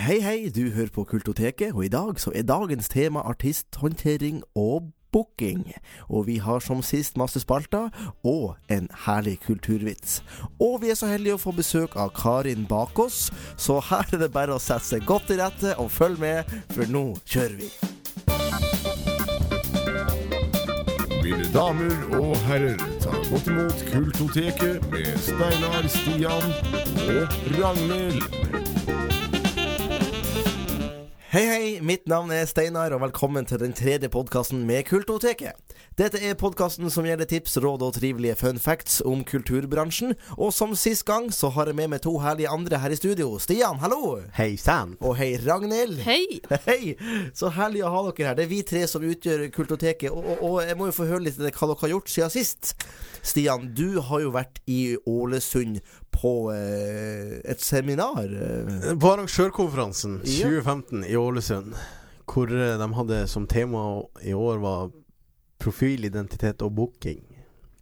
Hei, hei, du hører på Kultoteket, og i dag så er dagens tema artisthåndtering og booking. Og vi har som sist masse spalter og en herlig kulturvits. Og vi er så heldige å få besøk av Karin bak oss, så her er det bare å sette seg godt til rette og følge med, for nå kjører vi. Mine damer og herrer, ta godt imot Kultoteket med Steinar, Stian og Ragnhild. Hei, hei, mitt navn er Steinar, og velkommen til den tredje podkasten med Kultoteket. Dette er podkasten som gjelder tips, råd og trivelige fun facts om kulturbransjen. Og som sist gang så har jeg med meg to herlige andre her i studio. Stian, hallo! Hei sann. Og hei, Ragnhild. Hei! Hei! Så herlig å ha dere her. Det er vi tre som utgjør Kultoteket. Og, og, og jeg må jo få høre litt hva dere har gjort siden sist. Stian, du har jo vært i Ålesund på eh, et seminar. eh. På arrangørkonferansen Ja. 2015 i Ålesund, hvor eh, de hadde som tema i år var profilidentitet og booking.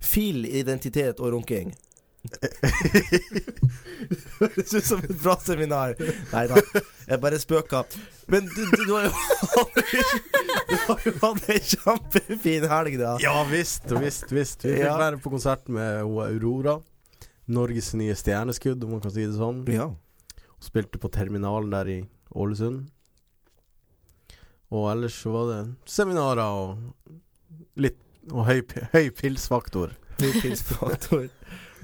Fil, identitet og runking. Høres ut som et bra seminar. Nei da, jeg bare spøker. Men du, du, du har jo Du har jo hatt ei kjempefin helg, da. Ja visst visst, visst. Vi fikk være på konsert med Aurora. Norges nye stjerneskudd, om man kan si det sånn. Ja. Spilte på terminalen der i Ålesund. Og ellers så var det seminarer og litt Og høy, høy pilsfaktor. Høy pilsfaktor.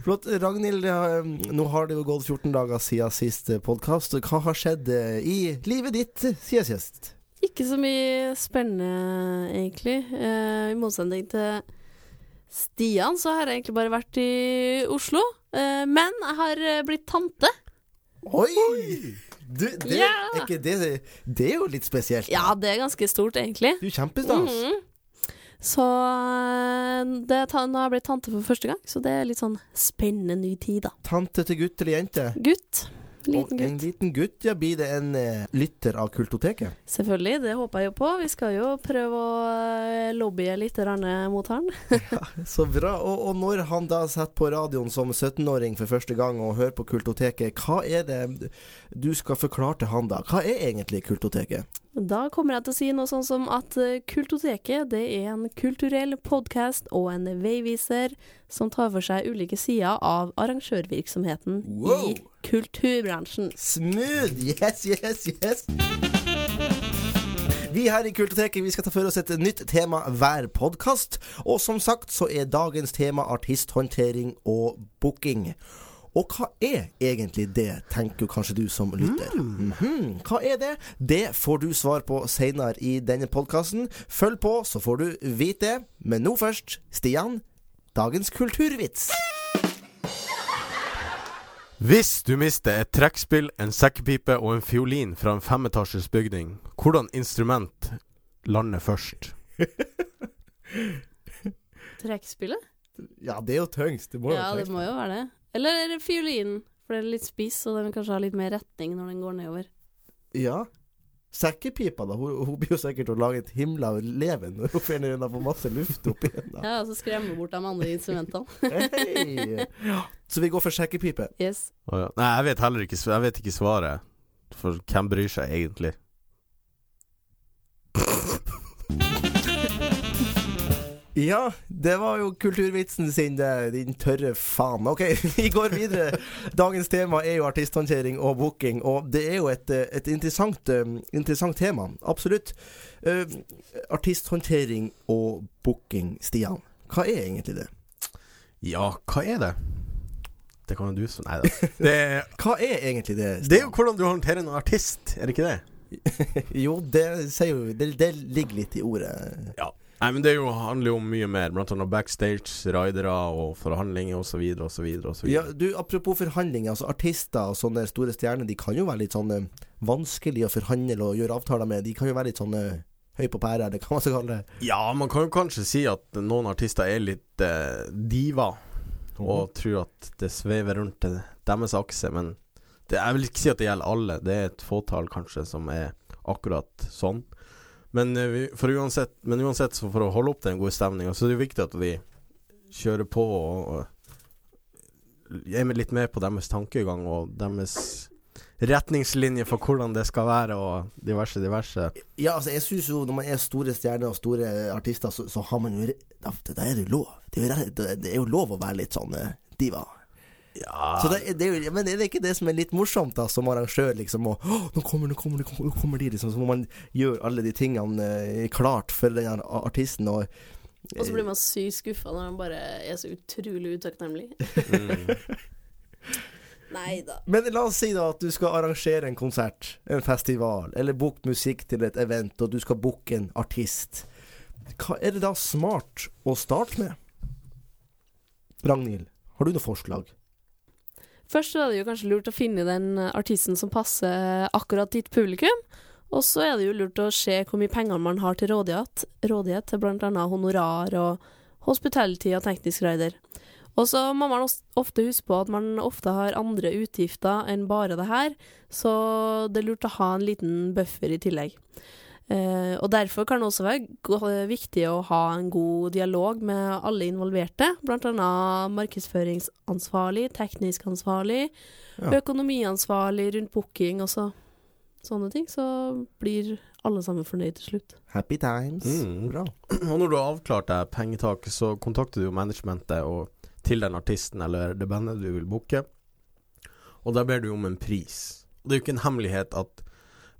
Flott. Ragnhild, ja, nå har det jo gått 14 dager siden siste podkast. Hva har skjedd eh, i livet ditt siden sist? Ikke så mye spennende, egentlig. Eh, I motsetning til Stian, så har jeg egentlig bare vært i Oslo. Eh, men jeg har eh, blitt tante. Oi! Du, det, Ja. er ikke det, det er jo litt spesielt. da. Ja, det er ganske stort, egentlig. Du er kjempestas. Mhm. Så eh, det, nå har jeg blitt tante for første gang, så det er litt sånn spennende ny tid, da. Tante til gutt eller jente? Gutt. Liten og en liten gutt, ja. Blir det en eh, lytter av Kultoteket? Selvfølgelig, det håper jeg jo på. Vi skal jo prøve å eh, lobbye litt mot han. Så bra. Og, og når han da setter på radioen som 17-åring for første gang og hører på Kultoteket, hva er det du skal forklare til han da? Hva er egentlig Kultoteket? Da kommer jeg til å si noe sånn som at eh, Kultoteket det er en kulturell podkast og en veiviser som tar for seg ulike sider av arrangørvirksomheten Wow. i kulturbransjen. Smooth! Yes, yes, yes! Vi her i Kultoteket vi skal ta for oss et nytt tema hver podkast. Og som sagt så er dagens tema artisthåndtering og booking. Og hva er egentlig det, tenker kanskje du som lytter. Mhm. Hva er det? Det får du svar på seinere i denne podkasten. Følg på, så får du vite det. Men nå først, Stian, dagens kulturvits. Hvis du mister et trekkspill, en sekkepipe og en fiolin fra en femetasjes bygning, hvordan instrument lander først? Trekkspillet? Ja, det er jo tyngst. Det må jo Ja, være det må jo være det. Eller er det fiolinen? For den er litt spiss, og den vil kanskje ha litt mer retning når den går nedover. Ja. Sekkepipa, da. Hun, hun blir jo sikkert å lage et himla leven når hun finner unna får masse luft oppi den. da. Ja, og så skremme bort de andre instrumentene. hey. Så vi går for sekkepipe. Yes. Oh, ja. Nei, jeg vet heller ikke, jeg vet ikke svaret. For hvem bryr seg egentlig? Ja, det var jo kulturvitsen sin, din tørre faen. Ok, vi går videre. Dagens tema er jo artisthåndtering og booking, og det er jo et, eh, et interessant, eh, interessant tema. Absolutt. Uh, artisthåndtering og booking, Stian. Hva er egentlig det? Ja, hva er det? Det kan jo du som Nei da. Det, Hva er egentlig det? Stian? det er jo hvordan du håndterer en artist, er det ikke det? Jo, det jo det, det ligger litt i ordet. Ja. Nei, men det jo, handler jo om mye mer. Blant annet backstage, ridere og forhandlinger osv. Ja, du, apropos forhandlinger, altså artister og sånne store stjerner, de kan jo være litt sånn eh, vanskelig å forhandle og gjøre avtaler med. De kan jo være litt sånn eh, høy på pæra, eller hva man skal kalle det. Ja, man kan jo kanskje si at noen artister er litt eh, diva, og tror at det svever rundt til deres akse, men det, jeg vil ikke si at det gjelder alle. Det er et fåtall kanskje som er akkurat sånn. Men, eh, uansett, men uansett, for å holde opp den gode stemninga, så er det jo viktig at vi kjører på og, og er litt med på deres tankegang og deres retningslinjer for hvordan det skal være, og diverse, diverse. Ja, altså jeg synes jo når man er store stjerner og store artister, så, så har man jo da, er det jo lov. Det er jo, det er jo lov å være litt sånn eh, diva. Ja, Så det, det men er det ikke det som er litt morsomt, da, som arrangør, liksom? Og, nå kommer, nå kommer, nå kommer, nå kommer de, liksom. Så må man gjøre alle de tingene eh, klart for den artisten. Og, Og så blir man sykt skuffa når han bare er så utrolig utakknemlig. mm. Nei da. Men la oss si da at du skal arrangere en konsert, en festival, eller booke musikk til et event, og du skal booke en artist. Hva er det da smart å starte med? Ragnhild, har du noe forslag? Først er det jo kanskje lurt å finne den artisten som passer akkurat ditt publikum. Og så er det jo lurt å se hvor mye penger man har til rådighet, rådighet til bl.a. honorar og hospitality og teknisk rider. Og så må man ofte huske på at man ofte har andre utgifter enn bare det her, så det er lurt å ha en liten buffer i tillegg. Eh, og derfor kan det også være viktig å ha en god dialog med alle involverte, bl.a. markedsføringsansvarlig, teknisk ansvarlig, Ja. økonomiansvarlig rundt booking og så sånne ting, så blir alle sammen fornøyd til slutt. Happy times. Mm. Bra. Og når du har avklart deg pengetaket, så kontakter du jo managementet og til den artisten eller det bandet du vil booke. Og da ber du om en pris. Og det er jo ikke en hemmelighet at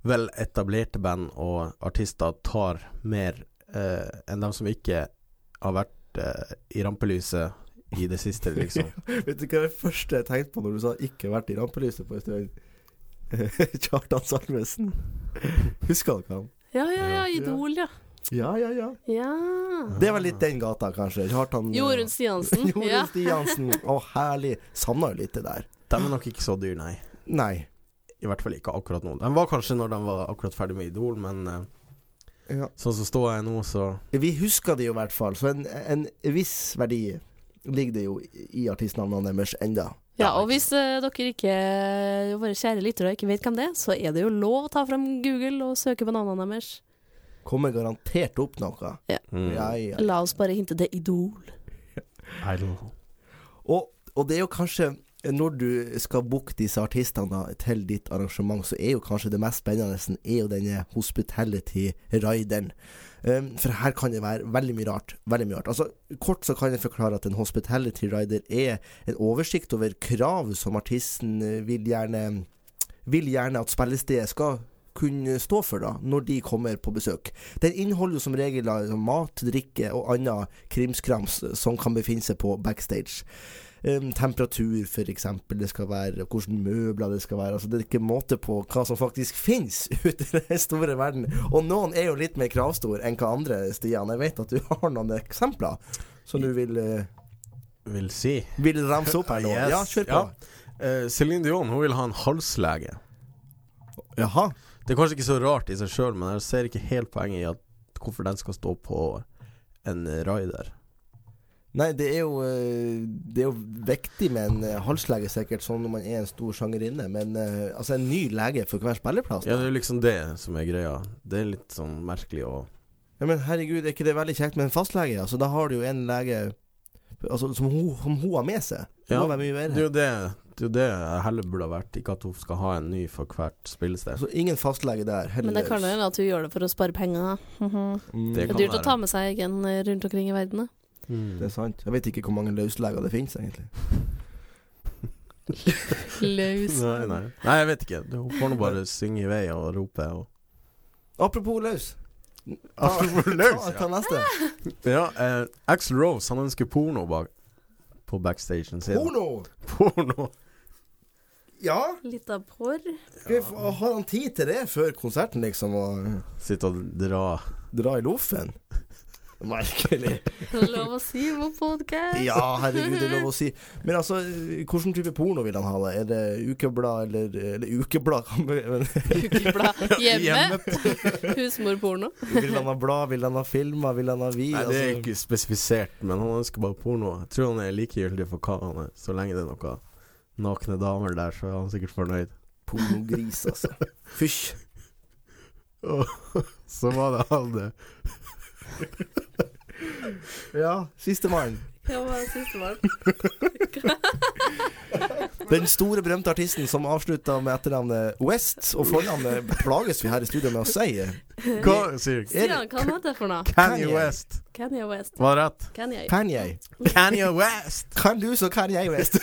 vel etablerte band og artister tar mer eh, enn dem som ikke har vært eh, i rampelyset i det siste, liksom. Vet du hva det første jeg tenkte på når du sa 'ikke vært i rampelyset' på en stund? Kjartan Salvesen. Husker dere han? Ja, ja, ja, Ja. Idol, ja. Ja, ja, ja. Ja. Det var litt den gata, kanskje. Kjartan eh, Jorunn Stiansen. Jorunn. Stiansen. Å, herlig. Savna jo litt det der. De er nok ikke så dyr, nei. Nei. I hvert fall ikke akkurat nå. De var kanskje når de var akkurat ferdig med Idol, men eh, Ja. sånn som står jeg nå, så Vi husker det jo i hvert fall, så en, en viss verdi ligger det jo i artistnavnene deres enda. ja, og hvis uh, dere ikke, våre kjære lyttere, ikke vet hvem det er, så er det jo lov å ta frem Google og søke på navnene deres. Kommer garantert opp noe. mm. Ja, ja. La oss bare hinte det Idol. Idol. Og, og det er jo kanskje når du skal booke disse artistene til ditt arrangement, så er jo kanskje det mest spennende er jo denne hospitality-rideren. Um, for her kan det være veldig mye rart. Veldig mye rart. Altså, kort så kan jeg forklare at en hospitality rider er en oversikt over krav som artisten eh, vil gjerne vil gjerne at spillestedet skal kunne stå for da, når de kommer på besøk. Den inneholder som regel mat, drikke og annen krimskrams som kan befinne seg på backstage. Um, temperatur, eksempel, det skal være, og hvilke møbler det skal være. Altså, det er ikke måte på hva som faktisk finnes ute i den store verden. Og noen er jo litt mer kravstore enn hva andre, Stian. Jeg vet at du har noen eksempler som du vil, uh, Vil si. vil ramse opp her nå. Yes. Ja, kjør på. Eh, Céline Dion hun vil ha en halslege. Jaha. Det er kanskje ikke så rart i seg sjøl, men jeg ser ikke helt poenget i at hvorfor den skal stå på en rider. Nei, det er jo eh, Det er jo viktig med en eh, halslege, sikkert, sånn når man er en stor sjangerinne. Men eh, altså, en ny lege for hver spilleplass? Ja, det er jo liksom det som er greia. Det er litt sånn merkelig å Ja, men herregud, er ikke det veldig kjekt med en fastlege? Altså, da har du jo en lege altså, som, hun, som hun har med seg. Det Ja, må være mye Det er jo det, det, er jo det jeg heller burde ha vært, ikke at hun skal ha en ny for hvert spillested. Så ingen fastlege der. Heller. Men det kan jo hende at hun gjør det for å spare penger. Mm, Det Det er dyrt å ta med seg egen rundt omkring i verden. Mm. det er sant. Jeg vet ikke hvor mange løsleger det finnes, egentlig. Løs. Nei, nei. nei, jeg vet ikke. Hun får nå bare synge i vei og rope. Og... Apropos løs. Apropos Ta, løs, ta neste. Ja, eh, Axl Rose han ønsker porno bak på backstagen sin. Porno! Porno. Ja, Litt av porr. Ja. har han tid til det før konserten, liksom? Og... Sitte og dra dra i loffen? Merkelig. Er lov å si på podkast. Ja, herregud, det er lov å si. Men altså, hvilken type porno vil han ha? det? Er det ukeblad eller, eller ukeblad? Ukeblad hjemme. Hjemme. Husmorporno. vil han ha blad? Vil han ha filmer? Vil han ha vi? Nei, det er Altså, ikke spesifisert, men han ønsker bare porno. Jeg tror han er likegyldig for hva han er. Så lenge det er noen nakne damer der, så er han sikkert fornøyd. pornogris, altså. Fysj. Og så var det han det. Ja, sistemann. Ja, sistemann? Den store, berømte artisten som avslutta med etternavnet West, og fornavnet plages vi her i studio med å si. Hva sier du? Stian, hva heter det for noe? Kanye. West. Kanye West. Var rett. Kanye. Kanye. Kanye West. Kan du så Kanye West?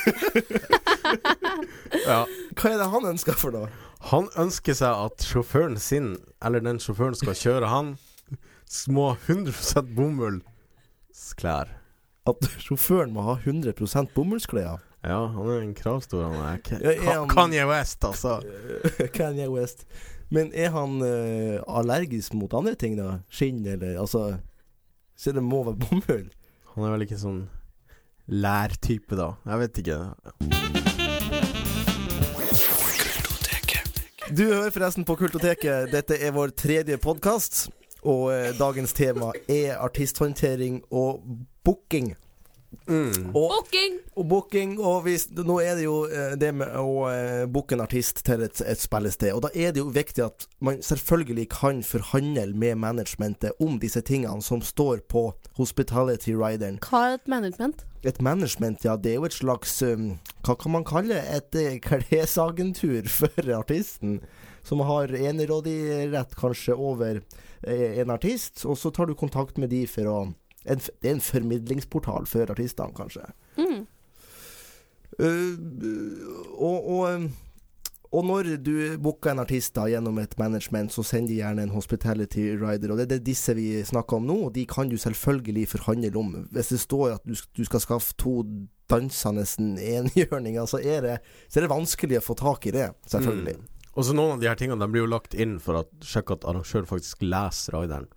Ja. Hva er det han ønsker for noe? Han ønsker seg at sjåføren sin, eller den sjåføren skal kjøre han, må ha 100 bomullsklær. At sjåføren må ha 100% bomullsklær? Ja, han er en kravstor, han er. Ka- Ja, er han- Kanye West, altså. Kanye West. Men er han uh, allergisk mot andre ting, da? Skinn, eller altså Så det må være bomull? Han er vel ikke sånn lærtype, da. Jeg vet ikke. Du hører forresten på Kultoteket. Dette er vår tredje podkast. Og eh, dagens tema er artisthåndtering og booking. Mm. Og, Booking! og booking, og hvis, nå er det jo eh, det med å eh, booke en artist til et, et spillested. Og da er det jo viktig at man selvfølgelig kan forhandle med managementet om disse tingene som står på hospitality rideren. Hva er et management? Et management, ja, det er jo et slags um, Hva kan man kalle et eh, klesagentur for artisten? Som har enerådig-rett kanskje over en artist, og så tar du kontakt med de for å en, Det er en formidlingsportal for artistene, kanskje. Mm. Uh, og, og, um, og når du booker en artist da gjennom et management, så sender de gjerne en hospitality rider. Og det er det disse vi snakker om nå, og de kan du selvfølgelig forhandle om. Hvis det står at du, du skal skaffe to dansende enhjørninger, så er, det, så er det vanskelig å få tak i det, selvfølgelig. Mm. Og så noen av de her tingene De blir jo lagt inn for å sjekke at arrangør faktisk leser rideren.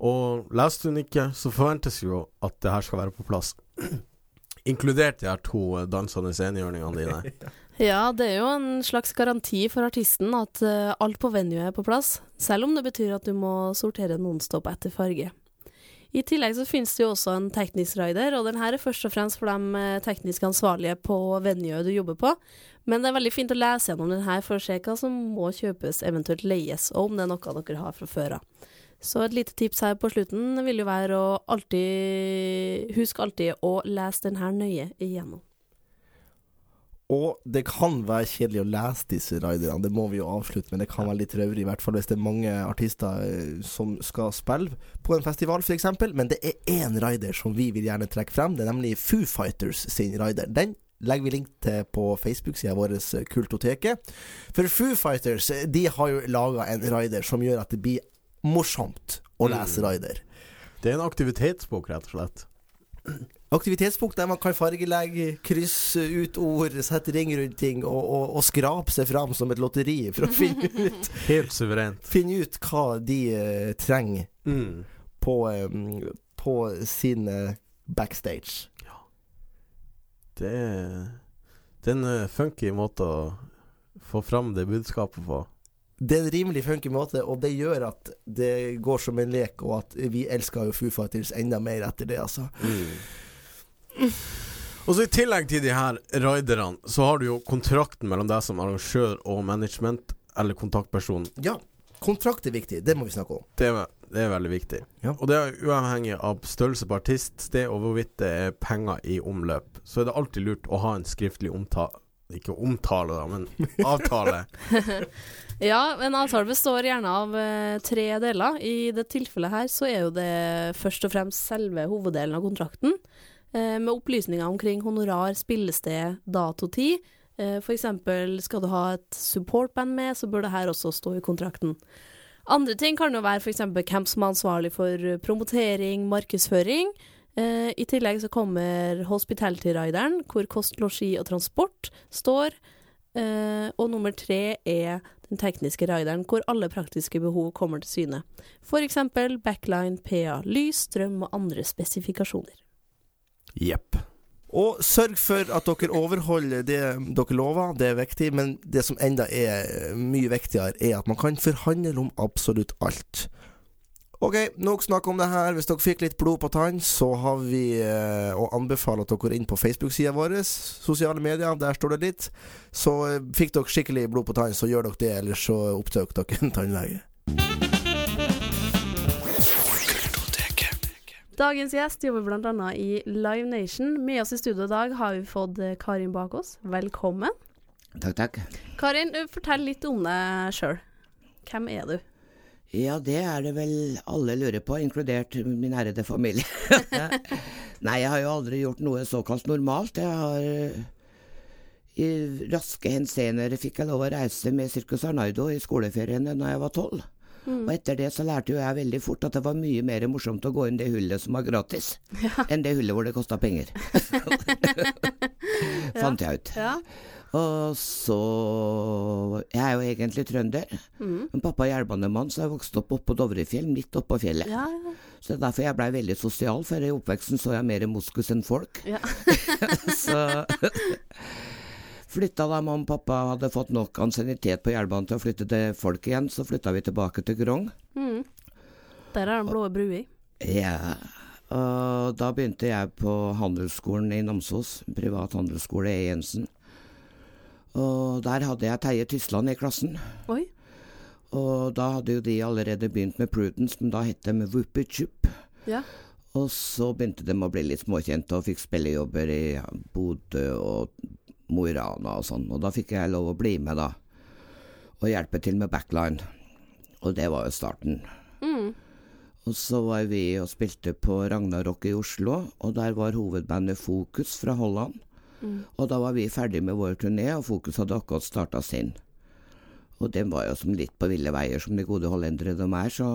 Og leser du den ikke, så forventes jo at det her skal være på plass. Inkludert de her to eh, dansende enhjørningene dine. Ja, det er jo en slags garanti for artisten at eh, alt på venue er på plass, selv om det betyr at du må sortere nonstop etter farge. I tillegg så finnes det jo også en teknisk rider, og den her er først og fremst for de eh, teknisk ansvarlige på venue du jobber på. Men det er veldig fint å lese gjennom den her for å se hva som må kjøpes, eventuelt leies, og om det er noe dere har fra før av. Så et lite tips her på slutten vil jo være å alltid Husk alltid å lese den her nøye igjennom. Og det kan være kjedelig å lese disse raiderne, det må vi jo avslutte, men det kan være litt røvrig, i hvert fall hvis det er mange artister eh, som skal spille på en festival, f.eks. Men det er én rider som vi vil gjerne trekke frem, det er nemlig Foo Fighters sin rider. Den legger vi link til på Facebook-sida vår, eh, Kultoteket. For Foo Fighters eh, de har jo laga en rider som gjør at det blir morsomt å lese raider. rider. Det er en aktivitetsbok, rett og slett. Aktivitetsbok der man kan fargelegge, krysse ut ord, sette ring rundt ting og, og, og skrape seg fram som et lotteri for å finne ut, Helt suverent. finne ut hva de uh, trenger Mm. på, um, på sin uh, backstage. Det er det er en uh, funky måte å få fram det budskapet på. Det er en rimelig funky måte, og det gjør at det går som en lek, og at vi elsker jo Foo Fighters enda mer etter det, altså. Og så I tillegg til de her raiderne, så har du jo kontrakten mellom deg som arrangør og management, eller kontaktperson. Ja, kontrakt er viktig, det må vi snakke om. Det er, det er veldig viktig. Ja. Og det er uavhengig av størrelse på artist, sted og hvorvidt det er penger i omløp. Så er det alltid lurt å ha en skriftlig omtale Ikke omtale, da, men avtale. Ja, en avtale består gjerne av uh, tre deler. I det tilfellet her så er jo det først og fremst selve hoveddelen av kontrakten, med opplysninger omkring honorar, spillested, datotid. Eh, eksempel skal du ha et supportband med, så bør det her også stå i kontrakten. Andre ting kan jo være f.eks. hvem som er ansvarlig for eh, promotering, markedsføring. Eh, I tillegg så kommer hospitality-rideren, hvor kost, losji og transport står. Eh, og nummer tre er den tekniske rideren, hvor alle praktiske behov kommer til syne. Eksempel backline, PA, lys, strøm og andre spesifikasjoner. Jepp. Og sørg for at dere overholder det dere lover, det er viktig. Men det som enda er mye viktigere, er at man kan forhandle om absolutt alt. Ok, nok snakk om det her. Hvis dere fikk litt blod på tann, så har vi eh, å anbefale at dere går inn på Facebook-sida vår, sosiale medier, der står det litt. Så eh, fikk dere skikkelig blod på tann, så gjør dere det, eller så oppsøker dere en tannlege. Dagens gjest jobber bl.a. i Live Nation. Med oss i studio i dag har vi fått Karin Karin Bakås. Velkommen. Takk, takk. Karin, eh, fortell litt om deg sjøl. Hvem er du? Ja, det er det vel alle lurer på, inkludert min ærede familie. Nei, jeg har jo aldri gjort noe såkalt normalt. Jeg har eh, I raske henseender fikk jeg lov å reise med Circus Arnaido i skoleferiene da jeg var tolv. Og etter det så lærte jo jeg veldig fort at det var mye mer morsomt å gå inn det hullet som var gratis, enn det hullet hvor det kosta penger. Fant jeg ut. Ja. Og så Jeg er jo egentlig trønder. Men pappa er jernbanemann, så jeg vokste opp oppå Dovrefjell, midt oppå fjellet. Ja, ja. Så det er derfor jeg blei veldig sosial, for i oppveksten så jeg mer moskus enn folk. Ja. så flytta da mamma og pappa hadde fått nok ansiennitet på jernbanen til å flytte til folk igjen, så flytta vi tilbake til Grong. Mm. Der er den blå brua. Ja, og da begynte jeg på handelsskolen i Namsos, privat handelsskole E. Jensen. Og der hadde jeg Terje Tysland i klassen. Oi. Og da hadde jo de allerede begynt med Prudence, men da het de Wuppichup. Chup. Ja. Og så begynte de å bli litt småkjente og fikk spillejobber i Bodø og Mo i Rana og sånn. Og da fikk jeg lov å bli med, da. Og hjelpe til med backline. Og det var jo starten. Mm. Og så var vi og spilte på Ragnarok i Oslo, og der var hovedbandet Fokus fra Holland. Og da var vi ferdig med vår turné, og Fokus hadde akkurat starta sin. Og den var jo som litt på ville veier, som de gode hollendere de er, så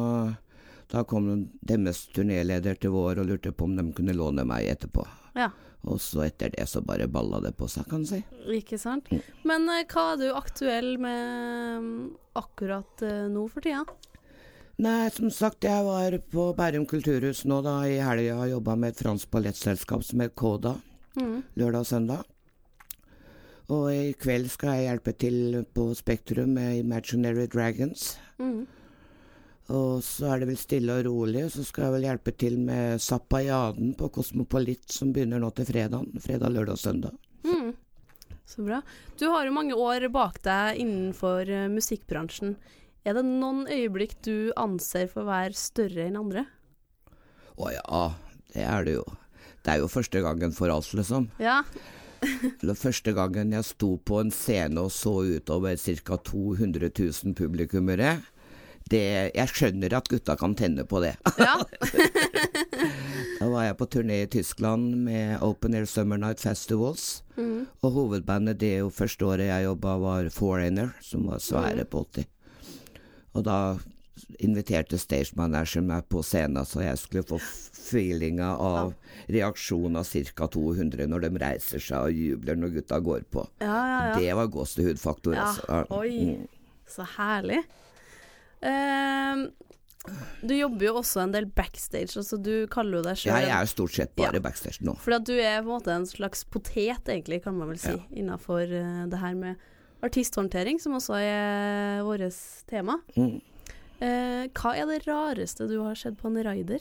da kom deres turnéleder til vår og lurte på om de kunne låne meg etterpå. Ja. Og så etter det så bare balla det på seg, kan du si. Ikke sant. Men eh, hva er du aktuell med mm, akkurat eh, nå for tida? Nei, som sagt, jeg var på Bærum kulturhus nå da i helga og jobba med et fransk ballettselskap som het Koda. Mm. lørdag og søndag. Og i kveld skal jeg hjelpe til på Spektrum med Imaginary Dragons. Mm. Og så er det vel stille og rolig, så skal jeg vel hjelpe til med Zappajaden på Kosmopolit, som begynner nå til fredag. Fredag, lørdag og søndag. Mm. Så bra. Du har jo mange år bak deg innenfor eh, musikkbransjen. Er det noen øyeblikk du anser for å være større enn andre? Å ja, det er det jo. Det er jo første gangen for oss, liksom. Ja. Første gangen jeg sto på en scene og så utover ca. 200 000 publikummere. Det, jeg skjønner at gutta kan tenne på det. ja. Da var jeg på turné i Tyskland med Open Air Summer Night Festivals. Mm. Og hovedbandet det jo første året jeg jobba, var Foreigner, som var svære på 80. Og da inviterte stagemanageren meg på scenen, så jeg skulle få feelinga av reaksjonen av ca. 200 når de reiser seg og jubler når gutta går på. Ja, ja, ja. Det var gåsehudfaktor, altså. oi. Mm. Så herlig. Ehm, du jobber jo også en del backstage, altså du kaller jo deg sjøl Ja, jeg er stort sett bare Ja. backstage nå. For du er på en måte en slags potet, egentlig, kan man vel si, Ja. innafor uh, det her med artisthåndtering, som også er vårt tema. Mm. Uh, hva er det rareste du har sett på en raider?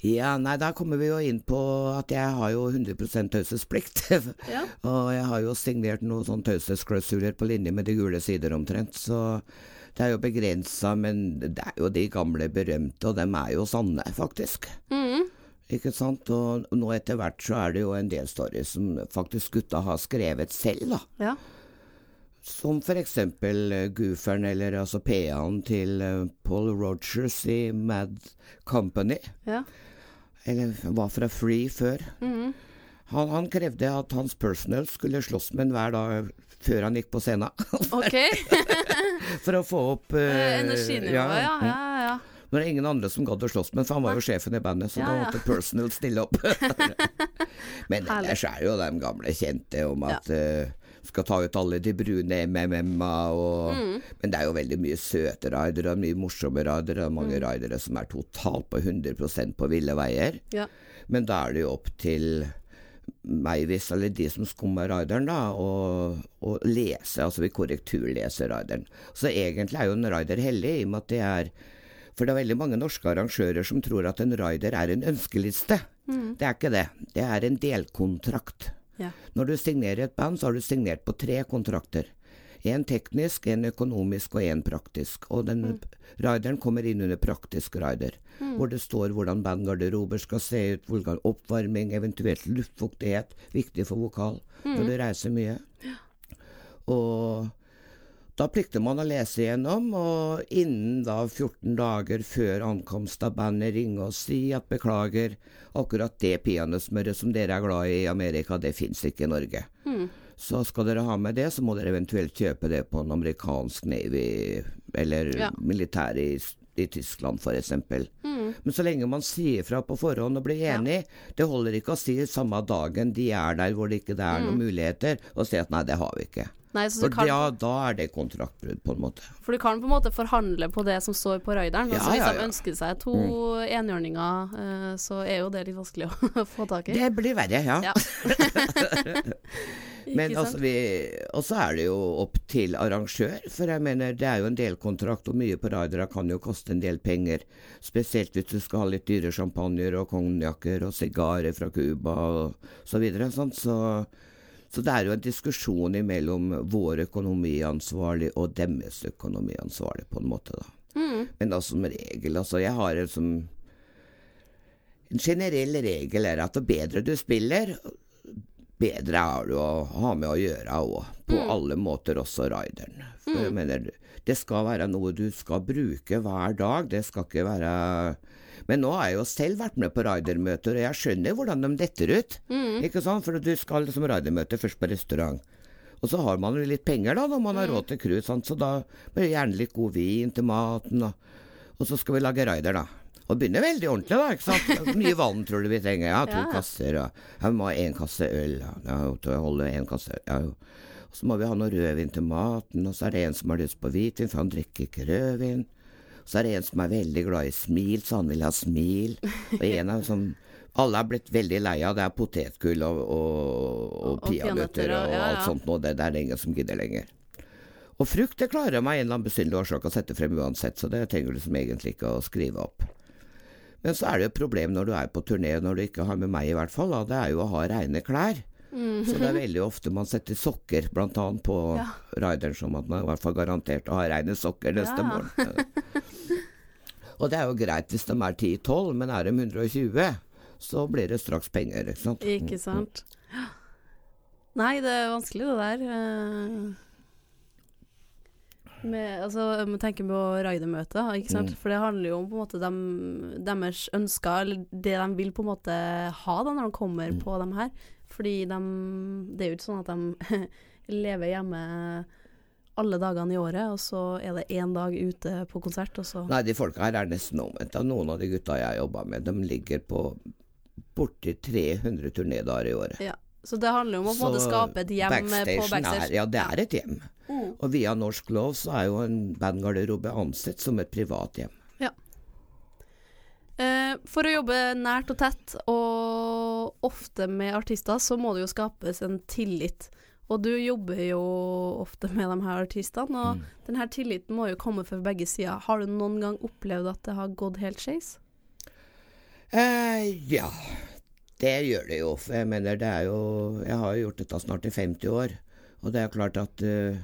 Ja, nei, da kommer vi jo inn på at jeg har jo 100% taushetsplikt. Ja. og jeg har jo signert noen sånne taushetsklausuler på linje med de gule sider omtrent, så det er jo begrensa, men det er jo de gamle berømte, og dem er jo sanne, faktisk. Mm. Ikke sant? Og nå etter hvert så er det jo en del stories som faktisk gutta har skrevet selv, da. Ja. Som for eksempel eh, gooferen, eller altså PA-en til eh, Paul Rogers i Mad Company. ja. Eller var fra Free før. Mm. Han, han krevde at hans personal skulle slåss med en hver dag før han gikk på scenen. OK. for å få opp uh, eh, Energinivået, ja. Ja, ja, ja. Men er var ingen andre som gadd å slåss med, for han var jo sjefen i bandet, så da måtte personal stille opp. Men ellers er jo de gamle kjente om at uh, skal ta ut alle de brune MMM-a og Mm. Men det er jo veldig mye søte ridere og mye morsomme ridere, og Mm. mange ridere som er totalt på 100% på ville veier. Ja. Men da er det jo opp til meg, hvis, eller de som skumma rideren, da, å, å lese, altså vi korrekturleser rideren. Så egentlig er jo en rider hellig, i og med at det er For det er veldig mange norske arrangører som tror at en rider er en ønskeliste. Det er ikke det. Det er en delkontrakt. Ja. Når du signerer et band, så har du signert på tre kontrakter. En teknisk, en økonomisk og en praktisk. Og den rideren kommer inn under praktisk rider, hvor det står hvordan bandgarderober skal se ut, hvordan oppvarming, eventuelt luftfuktighet, viktig for vokal når du reiser mye. Og da plikter man å lese igjennom, og innen da 14 dager før ankomst av bandet ringe og si at beklager, akkurat det peanøttsmøret som dere er glad i i Amerika, det fins ikke i Norge. Så skal dere ha med det, så må dere eventuelt kjøpe det på en amerikansk navy, eller Ja. militær i, i Tyskland f.eks. Men så lenge man sier fra på forhånd og blir enig, det holder ikke å si samme dagen de er der hvor det ikke er noen muligheter, og si at nei, det har vi ikke. Nei, så For kan, da, da er det kontraktbrudd, på en måte. for du kan på en måte forhandle på det som står på raideren. Ja, altså, hvis ja, de ønsker seg to enhjørninger, eh, så er jo det litt vanskelig å få tak i. Det blir verre, ja. Men altså, vi, og så er det jo opp til arrangør, for jeg mener det er jo en delkontrakt, og mye på ridere kan jo koste en del penger. Spesielt hvis du skal ha litt dyre sjampanjer og konjakker og sigarer fra Cuba og så videre. Sånn. Så, så det er jo en diskusjon mellom vår økonomiansvarlig og deres økonomiansvarlig, på en måte, da. Men da som regel, altså jeg har en som En generell regel er at jo bedre du spiller, bedre er du å ha med å gjøre òg. På alle måter, også rideren. For jeg mener, det skal være noe du skal bruke hver dag. Det skal ikke være Men nå har jeg jo selv vært med på ridermøter, og jeg skjønner hvordan de detter ut. Ikke sant? For du skal liksom ridermøte først på restaurant. Og så har man jo litt penger da, når man har råd til cruise, så da blir det gjerne litt god vin til maten. Og, og så skal vi lage rider, da. Og det begynner veldig ordentlig, da. ikke sant? Hvor mye vann tror du vi trenger? Ja, to Ja. kasser. Og jeg må ha én kasse øl. Ja, ja til å holde en kasse øl. Ja, jo. Og så må vi ha noe rødvin til maten, og så er det en som har lyst på hvitvin, for han drikker ikke rødvin. Så er det en som er veldig glad i smil, så han vil ha smil. Og en av som alle er blitt veldig lei av, det er potetgull og, og, og, Og peanøtter og, og ja, ja. alt sånt noe. Det, det er det ingen som gidder lenger. Og frukt det klarer jeg meg en eller annen besynderlig årsak å sette frem uansett, så det trenger du liksom egentlig ikke å skrive opp. Men så er det jo et problem når du er på turné, når du ikke har med meg i hvert fall, da, det er jo å ha reine klær. Så det er veldig ofte man setter sokker, annet på Ja. rideren, som at man i hvert fall garantert å ha reine sokker neste Ja. morgen. Og det er jo greit hvis de er 10-12, men er de 120, så blir det straks penger, ikke sant. Ikke sant. Nei, det er vanskelig det der. Med, altså, med må på raidermøtet, ikke sant. For det handler jo om på en måte dem, deres ønsker, eller det de vil på en måte ha da når de kommer på dem her. Fordi de, det er jo ikke sånn at de lever hjemme alle dagene i året, og så er det én dag ute på konsert, og så Nei, de folka her er nesten omvendt. Noen av de gutta jeg jobba med, de ligger på borti 300 turnédager i året. Ja. Så det handler jo om å skape et hjem på backstage. Er, ja, det er et hjem. Og via Norsk Lov så er jo en bandgarderobe ansett som et privat hjem. Eh, for å jobbe nært og tett, og ofte med artister, så må det jo skapes en tillit. Og du jobber jo ofte med de her artistene, og den her tilliten må jo komme fra begge sider. Har du noen gang opplevd at det har gått helt skeis? Eh, ja, det gjør det jo. For jeg mener, det er jo Jeg har jo gjort dette snart i 50 år. Og det er klart at eh,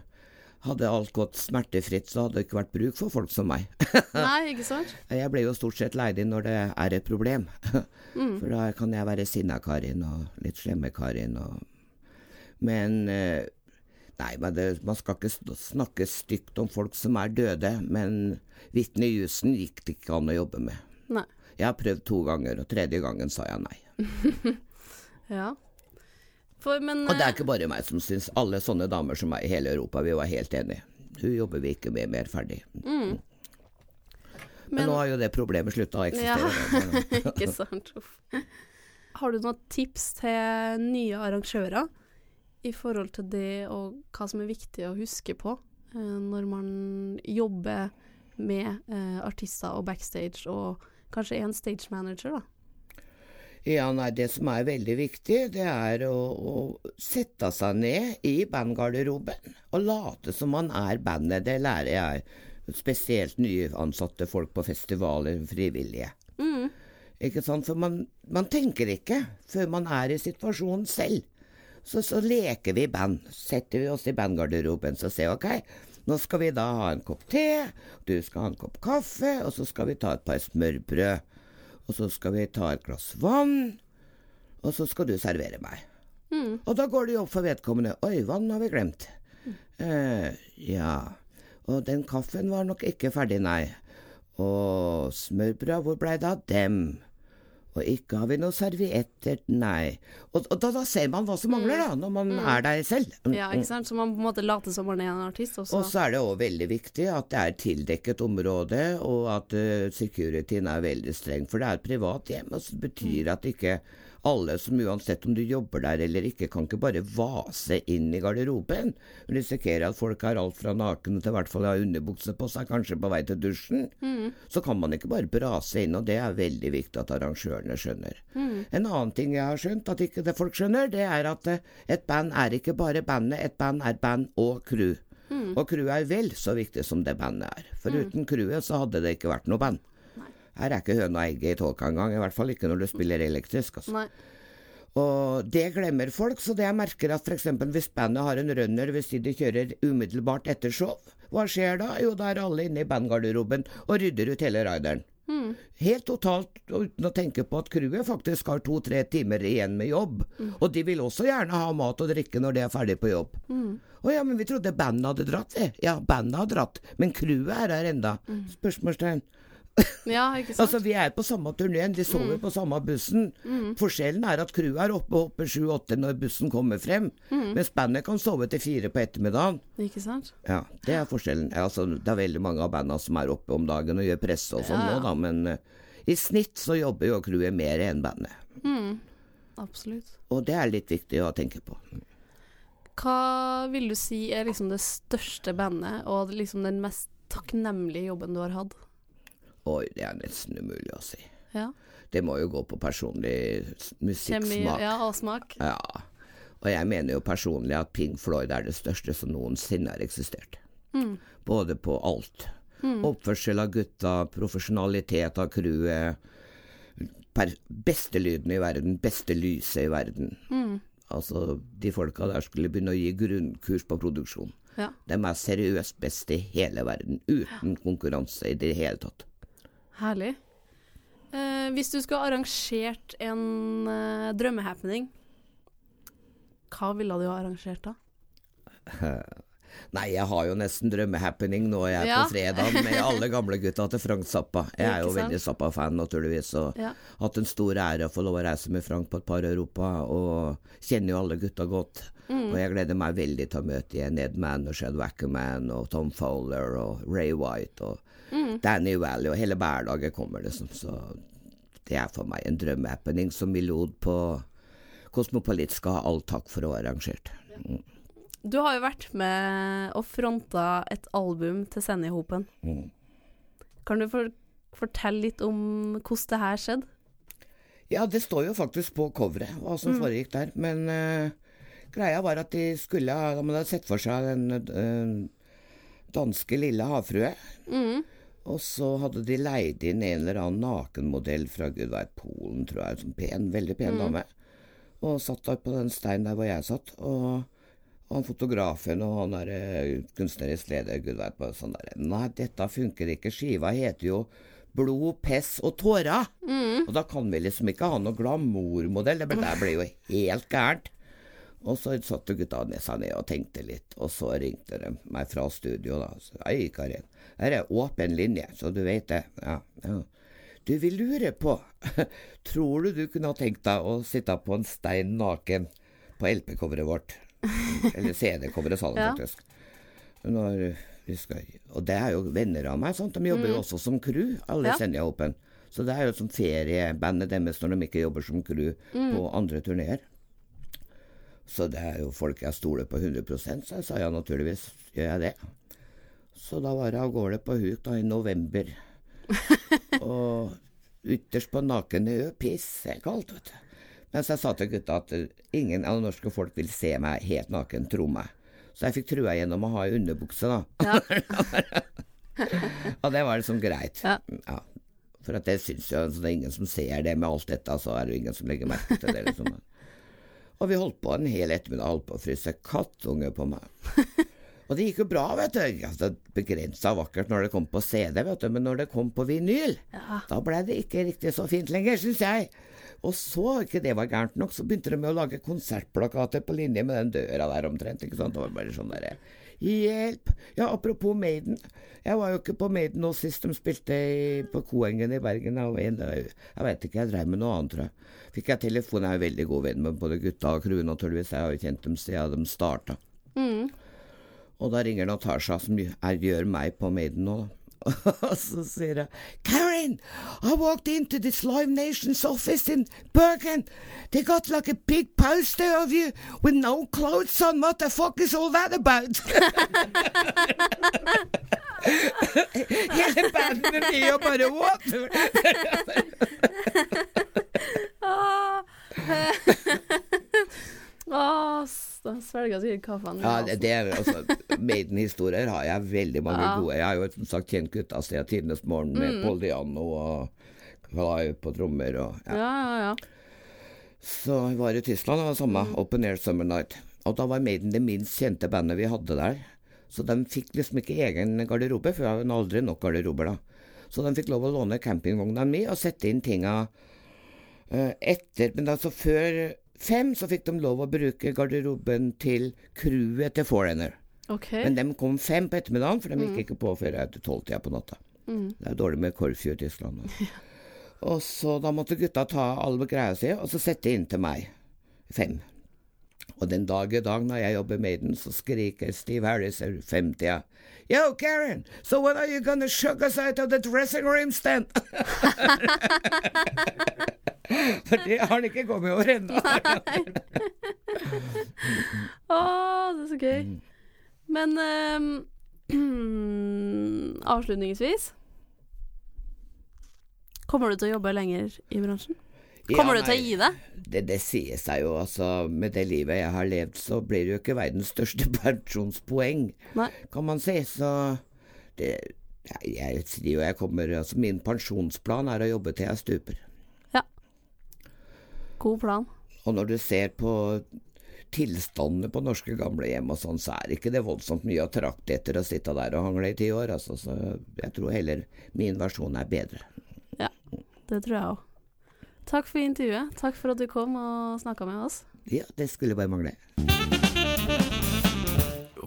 hadde alt gått smertefritt, så hadde det ikke vært bruk for folk som meg. Nei, ikke sant? Jeg ble jo stort sett leid inn når det er et problem. For da kan jeg være sinna-Karin og litt slemme-Karin og Men eh, Nei, men det, man skal ikke snakke stygt om folk som er døde, men Whitney Houston gikk det ikke an å jobbe med. Nei. Jeg har prøvd to ganger, og tredje gangen sa jeg nei. Ja. For, men Og det eh, er ikke bare meg som syns alle sånne damer som meg i hele Europa, vi var helt enige. Hun jobber vi ikke med mer ferdig. Men, Men- nå har jo det problemet slutta å Ja. Ikke sant. Har du noen tips til nye arrangører i forhold til det og hva som er viktig å huske på eh, når man jobber med eh, artister og backstage, og kanskje en stage manager, da? Ja, nei, det som er veldig viktig, det er å, å sette seg ned i bandgarderoben og late som man er bandet. Det lærer jeg spesielt nyansatte folk på festivaler, frivillige. Ikke sant? For man, man tenker ikke før man er i situasjonen selv. Så, så leker vi band. Setter vi oss i bandgarderoben så sier ok, nå skal vi da ha en kopp te, du skal ha en kopp kaffe, og så skal vi ta et par smørbrød. Og så skal vi ta et glass vann, og så skal du servere meg. Og da går det jo opp for vedkommende. Oi, vann har vi glemt. Eh, ja. Og den kaffen var nok ikke ferdig, nei. Og smørbrød, hvor blei det av dem? Og ikke har vi noen servietter, nei. Og, og da, da ser man hva som mangler, da, når man er der selv. Mm, Ja, ikke sant? Så man på en måte later som man er en artist, også. Og så er det òg veldig viktig at det er tildekket område, og at uh, securityen er veldig streng. For det er et privat hjem, og så betyr at ikke alle som uansett om du jobber der eller ikke, kan ikke bare vase inn i garderoben. Du risikerer at folk har alt fra nakne til i hvert fall har underbukse på seg, kanskje på vei til dusjen. Så kan man ikke bare brase inn, og det er veldig viktig at arrangørene skjønner. En annen ting jeg har skjønt at ikke det folk skjønner, det er at eh, et band er ikke bare bandet, et band er band og crew. Og crewet er vel så viktig som det bandet er. For uten crewet så hadde det ikke vært noe band. Her er ikke høna og egget i tolka engang, i hvert fall ikke når du spiller elektrisk. Altså. Nei. Og det glemmer folk, så det jeg merker at f.eks. hvis bandet har en runner, hvis de kjører umiddelbart etter show, hva skjer da? Jo, da er alle inne i bandgarderoben og rydder ut hele rideren. Helt totalt uten å tenke på at crewet faktisk har to-tre timer igjen med jobb. Og de vil også gjerne ha mat og drikke når de er ferdig på jobb. Å ja, men vi trodde bandet hadde dratt, vi. Ja, bandet har dratt, men crewet er her enda. Spørsmålstegn. Ja, ikke sant? Altså, vi er på samme turneen, de sover på samme bussen. Forskjellen er at crewet er oppe og hopper sju-åtte når bussen kommer frem, mens bandet kan sove til fire på ettermiddagen. Ikke sant? Ja, det er forskjellen. Altså, det er veldig mange av bandene som er oppe om dagen og gjør presse og sånn Ja, ja. nå, da, men uh, i snitt så jobber jo crewet mer enn bandet. Absolutt. Og det er litt viktig å tenke på. Hva vil du si er liksom det største bandet, og liksom den mest takknemlige jobben du har hatt? Oi, det er nesten umulig å si. Ja. Det må jo gå på personlig musikksmak. ja, og smak. Ja. Og jeg mener jo personlig at Pink Floyd er det største som noensinne har eksistert. Både på alt. Oppførsel av gutta, profesjonalitet av crewet, beste lyden i verden, beste lyset i verden. Altså, de folka der skulle begynne å gi grunnkurs på produksjon. Ja. De er seriøst best i hele verden, uten konkurranse i det hele tatt. Herlig. Eh, hvis du skulle arrangert en eh, drømmehappening, hva ville du ha arrangert da? Nei, jeg har jo nesten drømmehappening nå jeg er Ja. på fredag med alle gamle gutta til Frank Zappa. Jeg er jo veldig Zappa-fan, naturligvis, og Ja. hatt en stor ære å få lov å reise med Frank på et par Europa, og kjenner jo alle gutta godt. Mm. Og jeg gleder meg veldig til å møte igjen Ned Man og Shed Wackerman og Tom Fowler og Ray White og Mm. Danny Valley, og hele hverdagen kommer liksom, så det er for meg en drømmehappening som Milod på Kosmopolit skal ha all takk for å ha arrangert. Du har jo vært med og fronta et album til Senja-hopen. Mm. Kan du for fortelle litt om hvordan det her skjedde? Ja, det står jo faktisk på coveret hva som foregikk der. Men uh, greia var at de skulle ha Man hadde sett for seg den uh, danske lille havfrue. Og så hadde de leid inn en eller annen nakenmodell fra gud veit Polen, tror jeg. Sånn pen, veldig pen dame. Og satt der på den steinen der hvor jeg satt. Og, og han fotografen og han der eh, kunstnerisk leder, gud veit bare sånn der Nei, dette funker ikke. Skiva heter jo Blod, pess og tårer. Og da kan vi liksom ikke ha noe glamourmodell. Det ble- det ble jo helt gærent. Og så satte gutta ned seg ned og tenkte litt, og så ringte de meg fra studio. da. Så, Hei, Karin. Her er åpen linje, så du vet det. Ja, ja. Du, vi lurer på Tror du du kunne ha tenkt deg å sitte på en stein naken på LP-coveret vårt? Eller CD-coveret, sa de Ja. faktisk. Når vi skal, og det er jo venner av meg. Sant? De jobber jo også som crew, alle Ja. jeg Open. Så det er jo som feriebandet deres når de ikke jobber som crew på andre turneer. Så det er jo folk jeg stoler på 100 så jeg sa ja, naturligvis gjør jeg det. Så da var jeg av gårde på huk da i november. og ytterst på naken ø, pissekaldt, vet du. Mens jeg sa til gutta at ingen av det norske folk vil se meg helt naken, tro meg. Så jeg fikk trua gjennom å ha i underbukse, da. Ja. Og det var liksom greit. Ja. Ja. For at det syns jo så det er ingen som ser det med alt dette, så er det jo ingen som legger merke til det. liksom. Og vi holdt på en hel ettermiddag holdt på å fryse kattunge på meg. Og det gikk jo bra, vet du. Altså, Begrensa vakkert når det kom på CD, vet du. Men når det kom på vinyl, da ble det ikke riktig så fint lenger, syns jeg. Og så, ikke det var gærent nok, så begynte de med å lage konsertplakater på linje med den døra der omtrent. ikke sant? Det var bare sånn derre Hjelp! Ja, apropos Maiden. Jeg var jo ikke på Maiden nå sist de spilte i, på Koengen i Bergen. Jeg, Jeg vet ikke, jeg drev med noe annet, tror jeg. Fikk jeg telefon, jeg er jo veldig god venn med både gutta og crew, naturligvis. Jeg har jo kjent dem siden de starta. Og da ringer Natasha, som gjør meg på Maiden nå, da. Så sier hun Karen, I walked into this Live Nations office in Bergen. They got like a big poster of you with no clothes on. What the fuck is all that about? Hele bandet blir jo bare svelga sikkert kaffen. Ja, det, det er altså Maiden-historier har jeg veldig mange Ja. gode. Jeg har jo som sagt kjent gutta siden tidenes morgen med Paul Diano og Clive på trommer og ja. Ja, ja, ja. Så vi var i Tyskland, det var samme Open Air Summer Night. Og da var Maiden det minst kjente bandet vi hadde der. Så de fikk liksom ikke egen garderobe, for jeg hadde aldri nok garderober da. Så de fikk lov å låne campingvogna mi og sette inn tinga eh, etter Men altså før fem så fikk de lov å bruke garderoben til crewet til Foreigner. Okay. Men de kom fem på ettermiddagen, for de gikk ikke på før etter tolvtida på natta. Mm. Det er dårlig med korfju i Tyskland. da. og så da måtte gutta ta alle greia si, og så sette inn til meg. Fem. Og den dag i dag når jeg jobber med den, så skriker Steve Harris i femtida. Yo, Karen, so when are you gonna shug us out of the dressing room stand? For det har han ikke kommet over ennå. Å, det er så gøy. Mm. Men um, avslutningsvis Kommer du til å jobbe lenger i bransjen? Kommer Ja, du til å gi deg? Det, det sier seg jo, altså. Med det livet jeg har levd, så blir det jo ikke verdens største pensjonspoeng, Nei. kan man si. Så det jeg, jeg sier jo jeg kommer Altså, min pensjonsplan er å jobbe til jeg stuper. Ja. God plan. Og når du ser på tilstandene på norske gamlehjem og sånn, så er ikke det voldsomt mye å trakte etter å sitte der og hangle i ti år, altså. Så jeg tror heller min versjon er bedre. Ja, det tror jeg òg. Takk for intervjuet. Takk for at du kom og snakka med oss. Ja, det skulle bare mangle.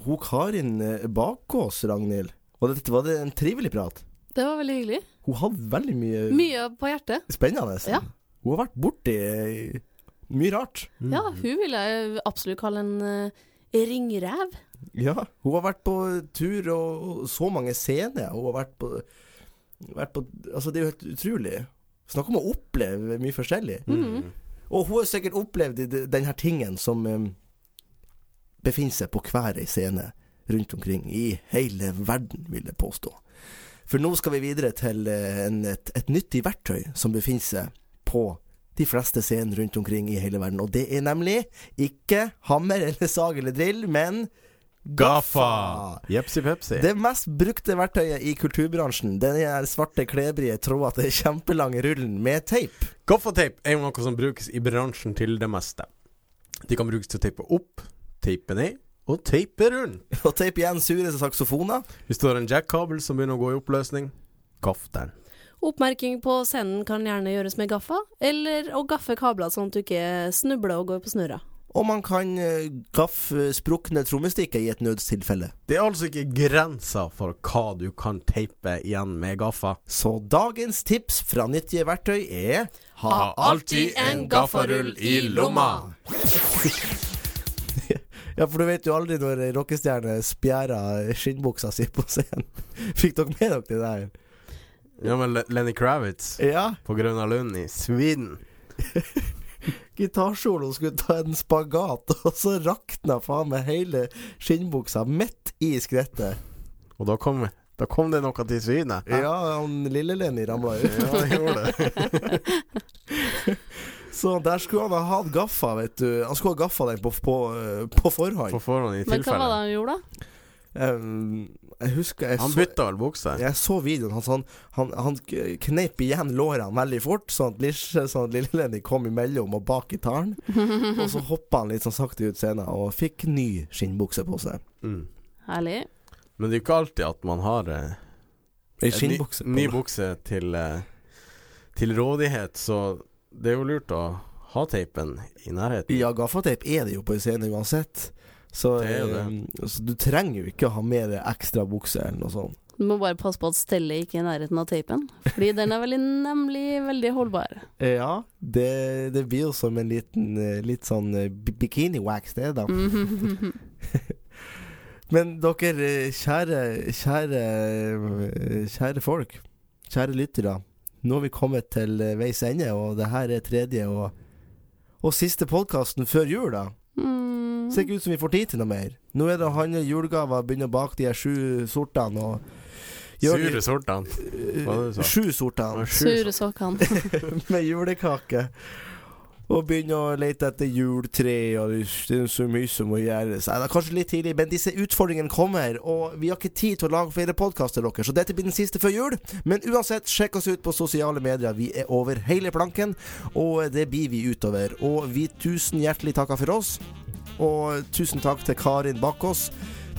Hun Karin bak oss, Ragnhild. Og dette var det en trivelig prat. Det var veldig hyggelig. Hun hadde veldig mye, Mye på hjertet. spennende. Ja. Hun har vært borti eh, mye rart. Ja, hun vil jeg absolutt kalle en uh, ringrev. Ja, hun har vært på tur og og så mange scener. Hun har vært på, vært på Altså, det er jo helt utrolig. Snakk om å oppleve mye forskjellig. Mm. Og hun har sikkert opplevd den her tingen som um, befinner seg på hver ei scene rundt omkring i hele verden, vil jeg påstå. For nå skal vi videre til eh, en, et, et nyttig verktøy som befinner seg på de fleste scener rundt omkring i hele verden. Og det er nemlig ikke hammer eller sag eller drill, men Gaffa! Jepsi pepsi. det mest brukte verktøyet i kulturbransjen. Den er svarte, klebrige, trådete, kjempelange rullen med teip. Gaffateip er jo noe som brukes i bransjen til det meste. De kan brukes til å teipe opp, teipe ned og teipe rundt. Og teipe igjen sure saksofoner. Hvis du har en jack-kabel som begynner å gå i oppløsning, gaff den. Oppmerking på scenen kan gjerne gjøres med gaffa, eller å gaffe kabler sånn at du ikke snubler og går på snørra. Og man kan eh, gaffe sprukne trommestikker i et nødstilfelle. Det er altså ikke grenser for hva du kan teipe igjen med gaffa. Så dagens tips fra nyttige verktøy er Ha alltid en gaffarull i lomma. Ja, for du vet jo aldri når ei rockestjerne spjærer skinnbuksa si på scenen. Fikk dere med dere det der? Ja, men Lenny Kravitz Ja. på Grønna Lund i Sweden. Gitarsolo skulle ta en spagat, og så rakna faen meg hele skinnbuksa midt i skrettet. Og da kom, da kom det noe til syne. Ja, han Lille-Lenny ramla ut. Ja, det gjorde det. Så der skulle han ha hatt gaffa, vet du. Han skulle ha gaffa den på, på, på forhånd. På forhånd, i Men hva var det han gjorde, da? Um, Jeg husker jeg Han så, bytta vel bukse. jeg så videoen hans. Han, han, han kneip igjen lårene veldig fort, sånn at, Lisje, sånn at Lille-Lenny kom imellom og bak gitaren. og så hoppa han litt sånn sakte ut scenen og fikk ny skinnbukse på seg. Mm. Herlig. Men det er jo ikke alltid at man har eh, Ei en ny, skinnbukse. ny bukse til, eh, til rådighet, så det er jo lurt å ha teipen i nærheten. Ja, gaffateip er det jo på en scene uansett. Så, Det er det. eh, så du trenger jo ikke å ha med deg ekstra bukse eller noe sånt. Du må bare passe på at stellet ikke er i nærheten av teipen. Fordi den er veldig, nemlig veldig holdbar. Ja, det, det blir jo som en liten eh, litt sånn eh, bikini-wax, det, da. Men dere, eh, kjære, kjære, kjære folk, kjære lyttere. Nå har vi kommet til veis ende, og det her er tredje og, og siste podkasten før jul, da. Mm. Ser ikke ut som vi får tid til noe mer. Nå er det å handle julegaver, begynne å bake de her sju sortene og gjøre Sure sortene. hva var det du sa? eh, Sju sortene Sure sokkene. med julekake. Og begynne å lete etter juletre, og det er så mye som må gjøres. Det er kanskje litt tidlig, men disse utfordringene kommer, og vi har ikke tid til å lage flere podkaster, dere, så dette blir den siste før jul. Men uansett, sjekk oss ut på sosiale medier. Vi er over hele planken, og det blir vi utover. Og vi tusen hjertelig takker for oss. Og tusen takk til Karin Bakkås.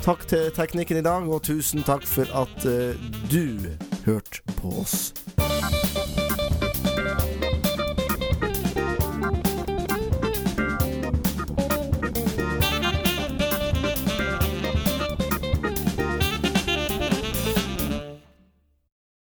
Takk til teknikken i dag, og tusen takk for at uh, du hørte på oss.